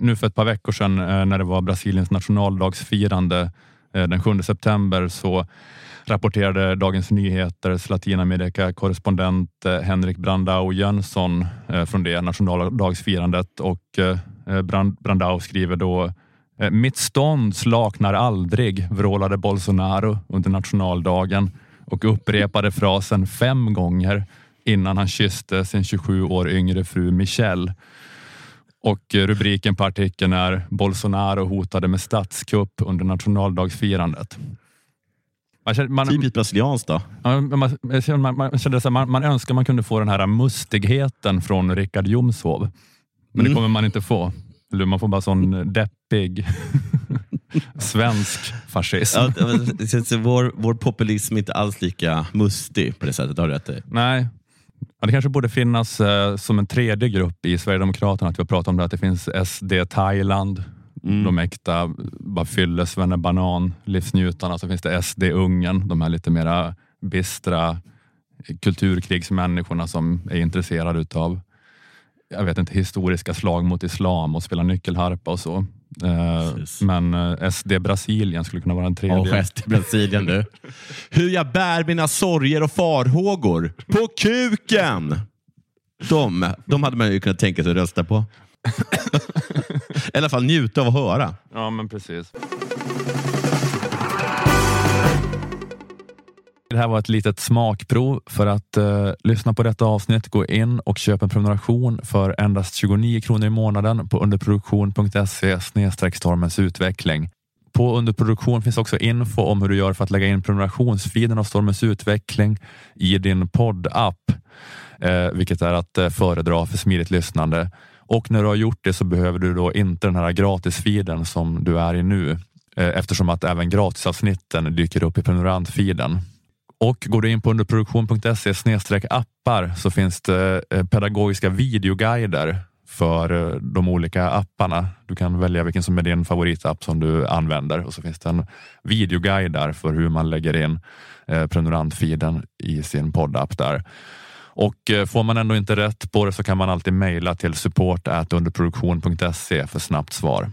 nu för ett par veckor sedan eh, när det var Brasiliens nationaldagsfirande eh, den 7 september så rapporterade Dagens Nyheters Latinamerika-korrespondent eh, Henrik Brandao Jönsson från det nationaldagsfirandet och Brandao skriver då mitt stånd slaknar aldrig, vrålade Bolsonaro under nationaldagen och upprepade frasen fem gånger innan han kysste sin 27 år yngre fru Michelle. Och rubriken på artikeln är Bolsonaro hotade med statskupp under nationaldagsfirandet. Man, Typiskt brasilianskt då. Man, man, man, man, man önskar man kunde få den här mustigheten från Richard Jomshov. Men mm. det kommer man inte få. Man får bara sån deppig svensk fascism. Ja, vår, vår populism är inte alls lika mustig på det sättet, har du rätt i. Nej, Ja, det kanske borde finnas eh, som en tredje grupp i Sverigedemokraterna, att vi har pratat om det, att det finns SD Thailand, mm. de äkta bara fylles, banan, livsnjutarna. Så finns det SD Ungern, de här lite mera bistra kulturkrigsmänniskorna som är intresserade utav jag vet inte, historiska slag mot islam och spela nyckelharpa och så. Precis. Men eh, SD Brasilien skulle kunna vara en tredje. Oh, SD Brasilien du. Hur jag bär mina sorger och farhågor på kuken. De, de hade man ju kunnat tänka sig att rösta på. I alla fall njuta av att höra. Ja, men precis. Det här var ett litet smakprov. För att uh, lyssna på detta avsnitt, gå in och köp en prenumeration för endast 29 kronor i månaden på underproduktion.se stormens utveckling. På underproduktion finns också info om hur du gör för att lägga in prenumerationsfiden av Stormens utveckling i din poddapp, eh, vilket är att eh, föredra för smidigt lyssnande. Och när du har gjort det så behöver du då inte den här gratisfiden som du är i nu eh, eftersom att även gratisavsnitten dyker upp i prenumerantfiden. Och går du in på underproduktion.se appar så finns det eh, pedagogiska videoguider för eh, de olika apparna. Du kan välja vilken som är din favoritapp som du använder och så finns det en videoguide där för hur man lägger in eh, prenumerantfiden i sin poddapp där. Och eh, får man ändå inte rätt på det så kan man alltid mejla till support underproduktion.se för snabbt svar.